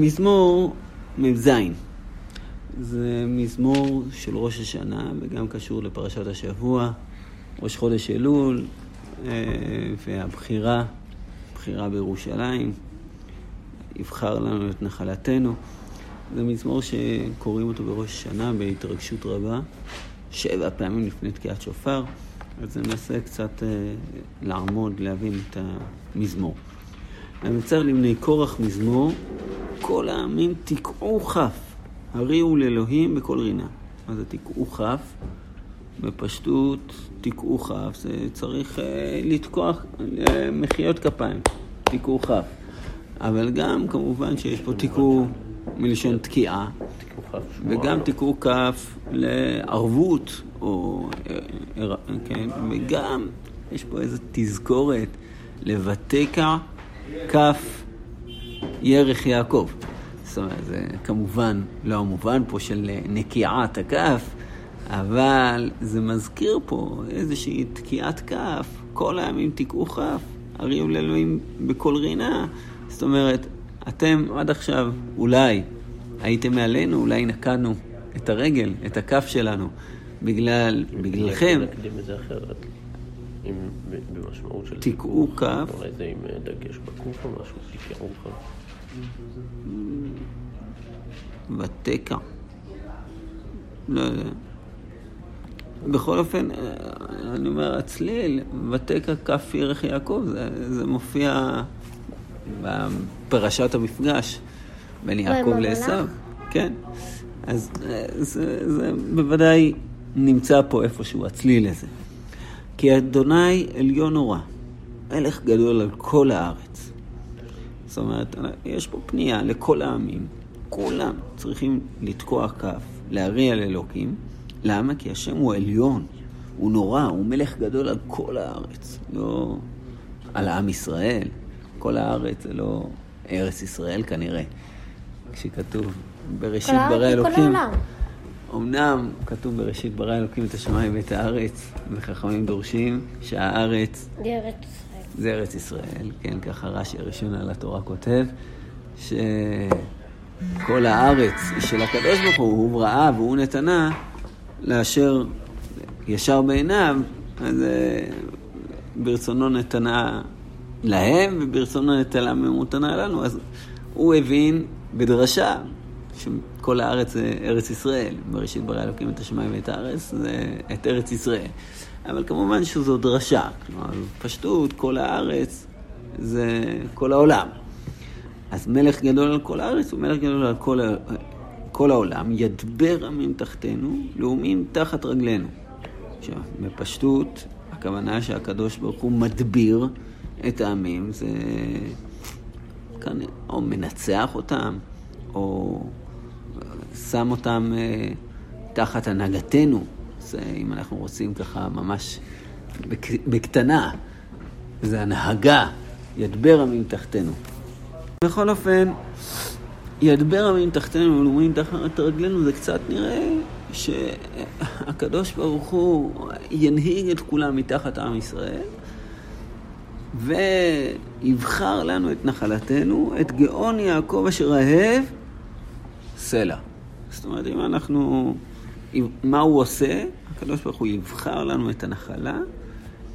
מזמור מ"ז זה מזמור של ראש השנה וגם קשור לפרשת השבוע, ראש חודש אלול אה, והבחירה, בחירה בירושלים, יבחר לנו את נחלתנו. זה מזמור שקוראים אותו בראש השנה בהתרגשות רבה, שבע פעמים לפני תקיעת שופר, אז ננסה קצת אה, לעמוד, להבין את המזמור. המצב לבני קורח מזמור, כל העמים תקעו כף, הריעו לאלוהים בכל רינה. מה זה תקעו כף? בפשטות, תקעו כף, זה צריך אה, לתקוע אה, מחיאות כפיים, תקעו כף. אבל גם כמובן שיש פה תיקעו מלשון תקיעה, וגם תיקעו כף לערבות, או, אה, כן, וגם יש פה איזו תזכורת לבתקע כף ירך יעקב. זאת אומרת, זה כמובן לא המובן פה של נקיעת הכף, אבל זה מזכיר פה איזושהי תקיעת כף, כל הימים תקעו כף, הריעו לאלוהים בכל רינה. זאת אומרת, אתם עד עכשיו אולי הייתם מעלינו, אולי נקענו את הרגל, את הכף שלנו, בגלל, בגללכם. עם, במשמעות של... תקעו כף. אולי זה עם אה, דגש בקוף או משהו, תקעו כף. ותקע. לא יודע. בכל אופן, אה, אני אומר, הצליל, ותקע כף ירך יעקב, זה, זה מופיע בפרשת המפגש בין יעקב לעשו. כן. אז אה, זה, זה בוודאי נמצא פה איפשהו, הצליל הזה. כי אדוני עליון נורא, מלך גדול על כל הארץ. זאת אומרת, יש פה פנייה לכל העמים, כולם צריכים לתקוע כף, להריע לאלוקים. למה? כי השם הוא עליון, הוא נורא, הוא מלך גדול על כל הארץ, לא על עם ישראל. כל הארץ זה לא ארץ ישראל כנראה. כשכתוב בראשית ברא אלוקים. כל העולם. אמנם כתוב בראשית ברא אלוקים את השמיים ואת הארץ, וחכמים דורשים שהארץ... זה ארץ ישראל. זה ארץ ישראל, כן, ככה רש"י הראשון על התורה כותב, שכל הארץ היא של הקדוש ברוך הוא, הוא בראה והוא נתנה, לאשר ישר בעיניו, אז אה, ברצונו נתנה להם, וברצונו נטלה ממותנה לנו. אז הוא הבין בדרשה שכל הארץ זה ארץ ישראל. בראשית ברא אלוקים את השמיים ואת הארץ, זה את ארץ ישראל. אבל כמובן שזו דרשה. כלומר, פשטות, כל הארץ זה כל העולם. אז מלך גדול על כל הארץ הוא מלך גדול על כל, כל העולם. ידבר עמים תחתנו, לאומים תחת רגלינו. עכשיו, בפשטות, הכוונה שהקדוש ברוך הוא מדביר את העמים, זה כאן, או מנצח אותם, או שם אותם אה, תחת הנהגתנו. זה, אם אנחנו רוצים ככה ממש בקטנה, זה הנהגה, ידבר עמים תחתנו. בכל אופן, ידבר עמים תחתנו ולאומים תחת רגלינו, זה קצת נראה שהקדוש ברוך הוא ינהיג את כולם מתחת עם ישראל. ויבחר לנו את נחלתנו, את גאון יעקב אשר אהב סלע. זאת אומרת, אם אנחנו... מה הוא עושה? הקדוש ברוך הוא יבחר לנו את הנחלה,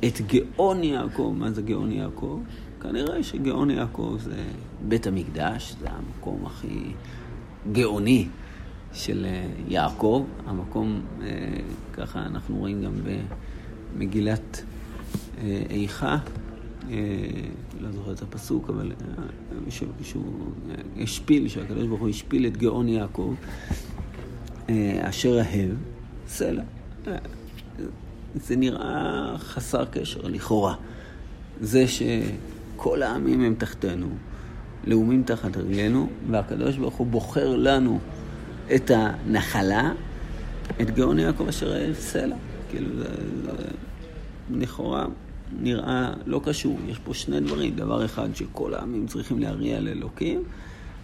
את גאון יעקב. מה זה גאון יעקב? כנראה שגאון יעקב זה בית המקדש, זה המקום הכי גאוני של אה, יעקב. המקום, אה, ככה אנחנו רואים גם במגילת אה, איכה. לא זוכר את הפסוק, אבל שהוא השפיל, שהקדוש ברוך הוא השפיל את גאון יעקב, אשר אהב, סלע. זה נראה חסר קשר, לכאורה. זה שכל העמים הם תחתנו, לאומים תחת רגלינו, והקדוש ברוך הוא בוחר לנו את הנחלה, את גאון יעקב אשר אהב סלע. כאילו, זה, זה לכאורה נראה לא קשור. יש פה שני דברים. דבר אחד, שכל העמים צריכים להריע לאלוקים,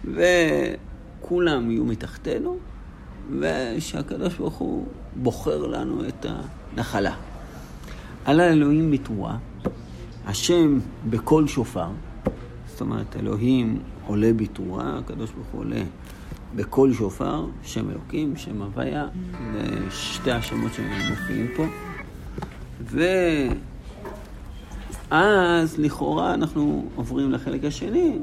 וכולם יהיו מתחתנו, ושהקדוש ברוך הוא בוחר לנו את הנחלה. על האלוהים בתרועה, השם בקול שופר, זאת אומרת, אלוהים עולה בתרועה, הקדוש ברוך הוא עולה בקול שופר, שם אלוקים, שם הוויה, זה שתי השמות שמופיעים פה. ואז לכאורה אנחנו עוברים לחלק השני,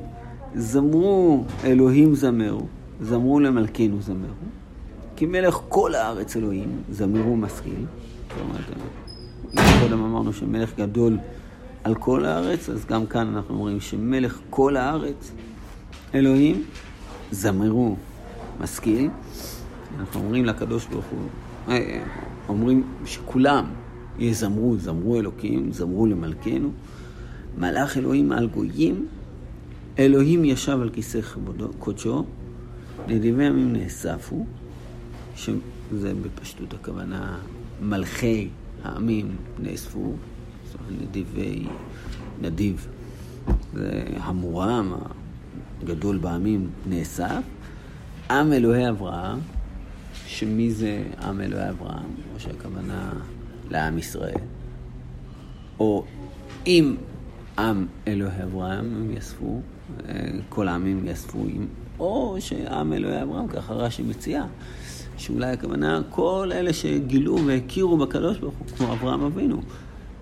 זמרו אלוהים זמרו, זמרו למלכנו זמרו, כי מלך כל הארץ אלוהים, זמרו משכיל. זאת אומרת, קודם אמרנו שמלך גדול על כל הארץ, אז גם כאן אנחנו אומרים שמלך כל הארץ, אלוהים, זמרו משכיל. אנחנו אומרים לקדוש ברוך הוא, אה, אומרים שכולם יזמרו, זמרו אלוקים, זמרו למלכנו. מלאך אלוהים על גויים, אלוהים ישב על כיסא קודשו, נדיבי ימים נאספו, שזה בפשטות הכוונה מלכי העמים נאספו, נדיבי, נדיב, זה המורם הגדול בעמים נאסף, עם אלוהי אברהם, שמי זה עם אלוהי אברהם, או שהכוונה לעם ישראל, או אם עם אלוהי אברהם הם יאספו, כל העמים יאספו, או שעם אלוהי אברהם, ככה רש"י מציע, שאולי הכוונה כל אלה שגילו והכירו בקדוש ברוך הוא, כמו אברהם אבינו,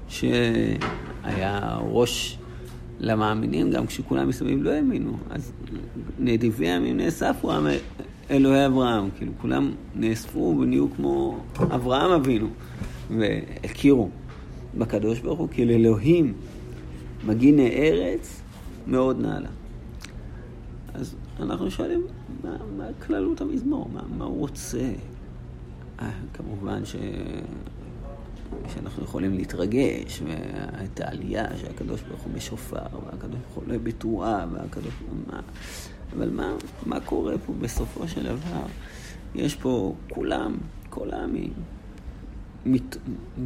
שהיה ראש למאמינים גם כשכולם מסביב לא האמינו. אז נדיבי הימים נאספו אלוהי אברהם, כאילו כולם נאספו ונהיו כמו אברהם אבינו, והכירו בקדוש ברוך הוא, כי לאלוהים מגיני ארץ מאוד נעלה. אז אנחנו שואלים, מה, מה כללות המזמור? מה, מה הוא רוצה? אה, כמובן ש... שאנחנו יכולים להתרגש, ואת העלייה שהקדוש ברוך הוא בשופר, והקדוש ברוך הוא עולה בתרועה, והקדוש ברוך הוא... מה... אבל מה, מה קורה פה בסופו של דבר? יש פה כולם, כל העמים, מת...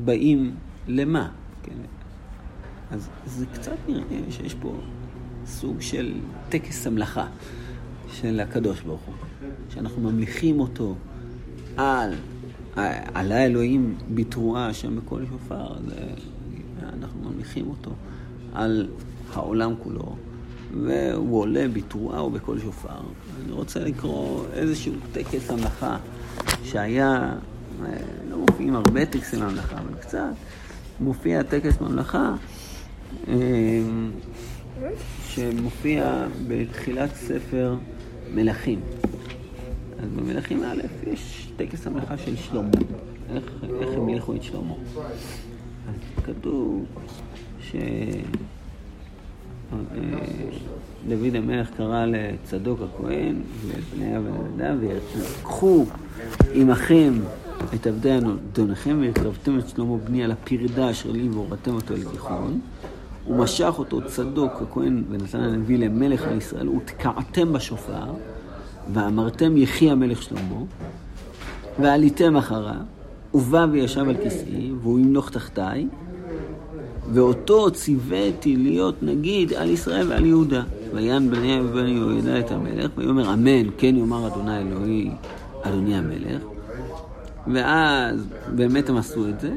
באים למה? כן? אז זה קצת נראה שיש פה סוג של טקס המלאכה של הקדוש ברוך הוא, שאנחנו ממליכים אותו על, על האלוהים בתרועה שם בקול שופר, אנחנו ממליכים אותו על העולם כולו, והוא עולה בתרועה ובקול שופר. אני רוצה לקרוא איזשהו טקס המלאכה שהיה, לא מופיעים הרבה טקסי ממלכה, אבל קצת, מופיע טקס ממלכה. שמופיע בתחילת ספר מלכים. אז במלכים א' יש טקס המלכה של שלמה, איך, איך הם ילכו את שלמה. אז כתוב שדוד אה, המלך קרא לצדוק הכהן ולבניה ולילדיו ויקחו עמכם את עבדי אדוניכם והקרבתם את שלמה בני על הפרדה אשר לי והורדתם אותו אל גיחון. הוא משך אותו צדוק הכהן ונתן הנביא למלך על ישראל, ותקעתם בשופר, ואמרתם יחי המלך שלמה, ועליתם אחריו, ובא וישב על כיסאי, והוא ימלוך תחתיי, ואותו ציוויתי להיות נגיד על ישראל ועל יהודה. ויען בני ובני יהודה את המלך, ויאמר אמן, כן יאמר אדוני אלוהי, אדוני המלך. ואז באמת הם עשו את זה,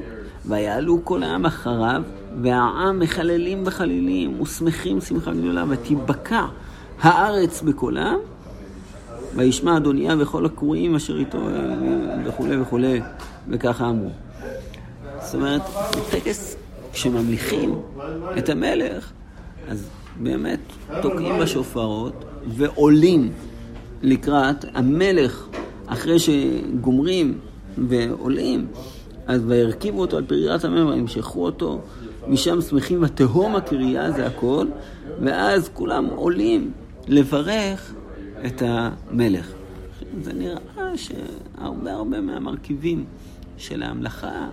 ויעלו כל העם אחריו, והעם מחללים בחלילים ושמחים שמחה גדולה, ותיבקע הארץ בקולם, וישמע אדוניה וכל הקרואים אשר איתו וכולי וכולי, וככה אמרו. זאת אומרת, בטקס כשממליכים את המלך, אז באמת תוקעים בשופרות ועולים לקראת המלך אחרי שגומרים ועולים, אז וירכיבו אותו על פרירת המם וימשכו אותו משם שמחים ותהום הקריאה זה הכל, ואז כולם עולים לברך את המלך. זה נראה שהרבה הרבה מהמרכיבים של ההמלכה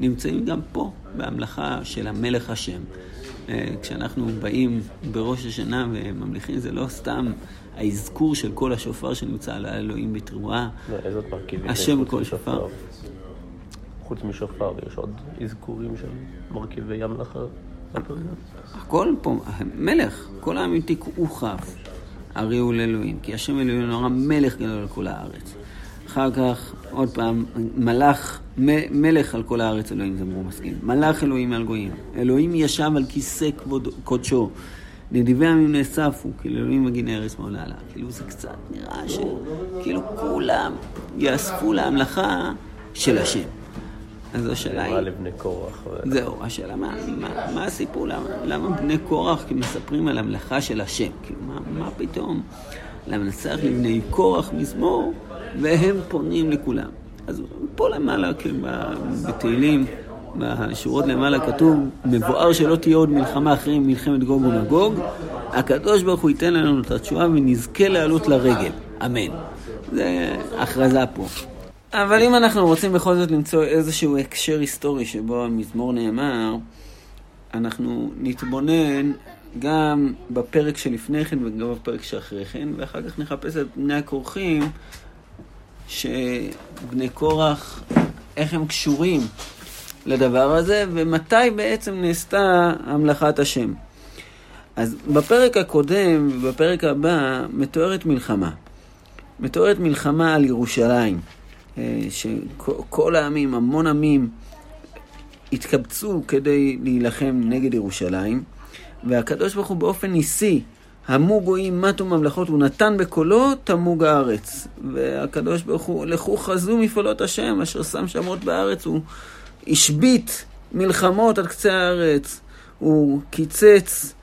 נמצאים גם פה, בהמלכה של המלך השם. אה, כשאנחנו באים בראש השנה וממליכים, זה לא סתם האזכור של כל השופר שנמצא על האלוהים בתרועה. לא, איזה מרכיבים? השם כל שופר. חוץ משופר, יש עוד אזכורים של מרכיבי המלאכה הכל פה, מלך, כל העמים תקעו כף, הריעו לאלוהים, כי השם אלוהים נורא מלך גדול על כל הארץ. אחר כך, עוד פעם, מלאך, מלך על כל הארץ אלוהים זמרו מסכים. מלאך אלוהים על גויים. אלוהים ישב על כיסא כבוד, קודשו. נדיבי עמים נאספו, כאילו אלוהים מגיני ארץ מעוללה. כאילו זה קצת נראה שכאילו כולם יאספו להמלכה של השם. אז השאלה היא... לבני קורח? זהו, השאלה מה, מה, מה הסיפור, למה, למה בני קורח מספרים על המלאכה של השם? כאילו, מה, מה פתאום? למנצח לבני קורח מזמור, והם פונים לכולם. אז פה למעלה, כאילו, בתהילים, בשורות למעלה כתוב, מבואר שלא תהיה עוד מלחמה אחרי מלחמת גוג ומגוג, הקדוש ברוך הוא ייתן לנו את התשובה ונזכה לעלות לרגל. אמן. זה הכרזה פה. אבל אם אנחנו רוצים בכל זאת למצוא איזשהו הקשר היסטורי שבו המזמור נאמר, אנחנו נתבונן גם בפרק שלפני כן וגם בפרק שאחרי כן, ואחר כך נחפש את בני הכורכים, שבני קורח, איך הם קשורים לדבר הזה, ומתי בעצם נעשתה המלאכת השם. אז בפרק הקודם ובפרק הבא מתוארת מלחמה. מתוארת מלחמה על ירושלים. אה, שכל העמים, המון עמים, התקבצו כדי להילחם נגד ירושלים, והקדוש ברוך הוא באופן ניסי, המו גויים מתו ממלכות, הוא נתן בקולו תמוג הארץ. והקדוש ברוך הוא, לכו חזו מפעולות השם, אשר שם שמות בארץ, הוא השבית מלחמות על קצה הארץ, הוא קיצץ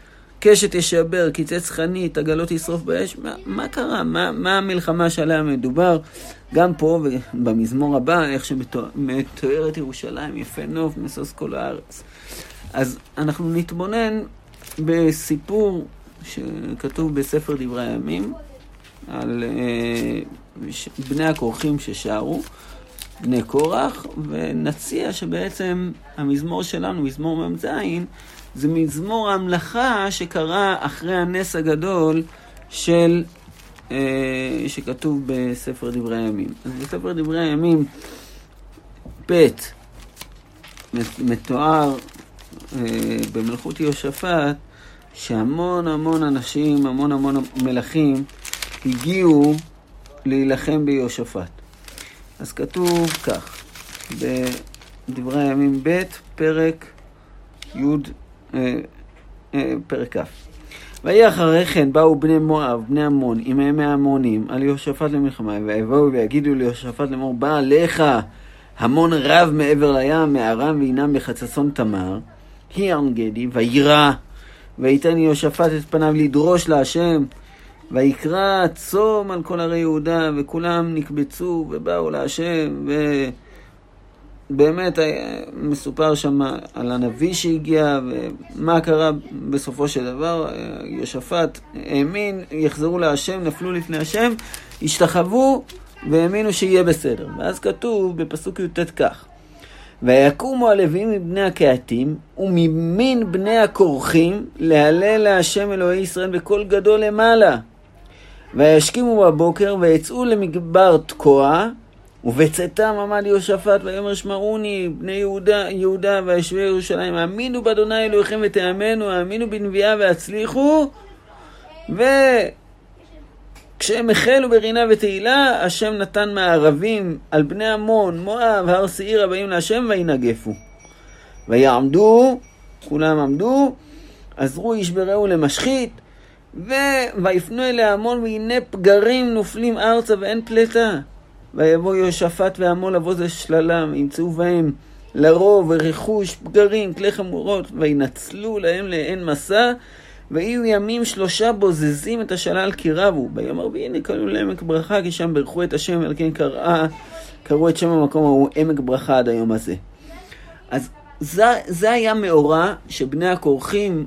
קשת ישבר, קיצץ חנית, עגלות ישרוף באש. מה, מה קרה? מה, מה המלחמה שעליה מדובר? גם פה ובמזמור הבא, איך שמתוארת ירושלים, יפה נוף, משוש כל הארץ. אז אנחנו נתבונן בסיפור שכתוב בספר דברי הימים, על אה, בני הכורכים ששרו, בני קורח, ונציע שבעצם המזמור שלנו, מזמור מ"ז, זה מזמור המלאכה שקרה אחרי הנס הגדול של, אה, שכתוב בספר דברי הימים. אז בספר דברי הימים, ב', מתואר אה, במלכות יהושפט, שהמון המון אנשים, המון המון מלכים, הגיעו להילחם ביהושפט. אז כתוב כך, בדברי הימים ב', פרק י' פרק כ'. ויהי אחרי כן באו בני מואב, בני עמון, עמי העמונים, על יהושפט למלחמה, ויבואו ויגידו ליהושפט לאמור, בא עליך המון רב מעבר לים, מארם וינם בחצצון תמר, היא ארנגדי, וירא, ויתן יהושפט את פניו לדרוש להשם, ויקרא צום על כל ערי יהודה, וכולם נקבצו ובאו להשם, ו... באמת מסופר שם על הנביא שהגיע ומה קרה בסופו של דבר. יושפט האמין, יחזרו להשם, נפלו לפני השם, השתחוו והאמינו שיהיה בסדר. ואז כתוב בפסוק י"ט כך: ויקומו הלווים מבני הקהתים וממין בני הכורכים להלל להשם אלוהי ישראל בקול גדול למעלה. וישכימו בבוקר ויצאו למגבר תקוע ובצאתם עמד יהושפט ויאמר שמעוני בני יהודה, יהודה וישבי ירושלים האמינו באדוני אלוהיכם ותאמנו האמינו בנביאה והצליחו וכשהם החלו ברינה ותהילה השם נתן מערבים על בני עמון, מואב, הר שעיר הבאים להשם וינגפו ויעמדו, כולם עמדו, עזרו איש ברעהו למשחית. ויפנו אליה המון והנה פגרים נופלים ארצה ואין פלטה ויבוא יהושפט ועמו לבוא שללם, ימצאו בהם לרוב ורכוש, פגרים, כלי חמורות, וינצלו להם לעין מסע, ויהיו ימים שלושה בוזזים את השלל כי רבו. ביום הרביעי נקראו לעמק ברכה, כי שם ברכו את השם, על כן קראה, קראו את שם המקום ההוא עמק ברכה עד היום הזה. אז זה, זה היה מאורע שבני הכורכים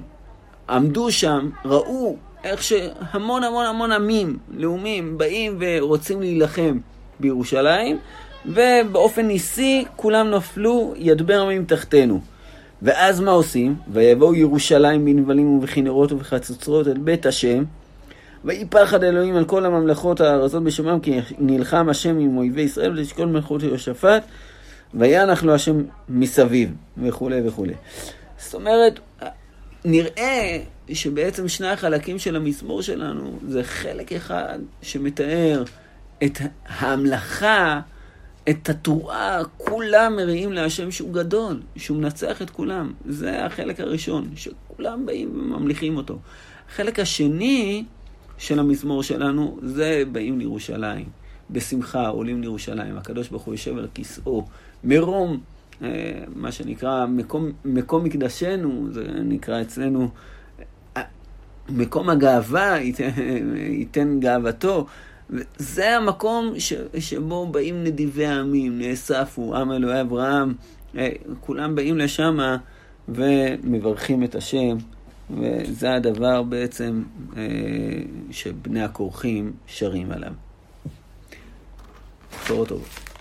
עמדו שם, ראו איך שהמון המון המון עמים, לאומים, באים ורוצים להילחם. בירושלים, ובאופן ניסי כולם נפלו ידבר עמים תחתינו. ואז מה עושים? ויבואו ירושלים בנבלים ובכנרות ובחצוצרות אל בית השם, ויהי פחד אלוהים על כל הממלכות הארצות בשמם, כי נלחם השם עם אויבי ישראל ולשקול מלכות יהושפט, וינח לו השם מסביב, וכולי וכולי. זאת אומרת, נראה שבעצם שני החלקים של המזמור שלנו זה חלק אחד שמתאר את ההמלכה, את התרועה, כולם מריעים להשם שהוא גדול, שהוא מנצח את כולם. זה החלק הראשון, שכולם באים וממליכים אותו. החלק השני של המזמור שלנו זה באים לירושלים. בשמחה עולים לירושלים, הקדוש ברוך הוא יושב על כיסאו, מרום, אה, מה שנקרא מקום, מקום מקדשנו, זה נקרא אצלנו אה, מקום הגאווה, ייתן, ייתן גאוותו. זה המקום ש, שבו באים נדיבי העמים, נאספו, עם אלוהי אברהם, אה, כולם באים לשם ומברכים את השם, וזה הדבר בעצם שבני הכורחים שרים עליו. בשורות טובות.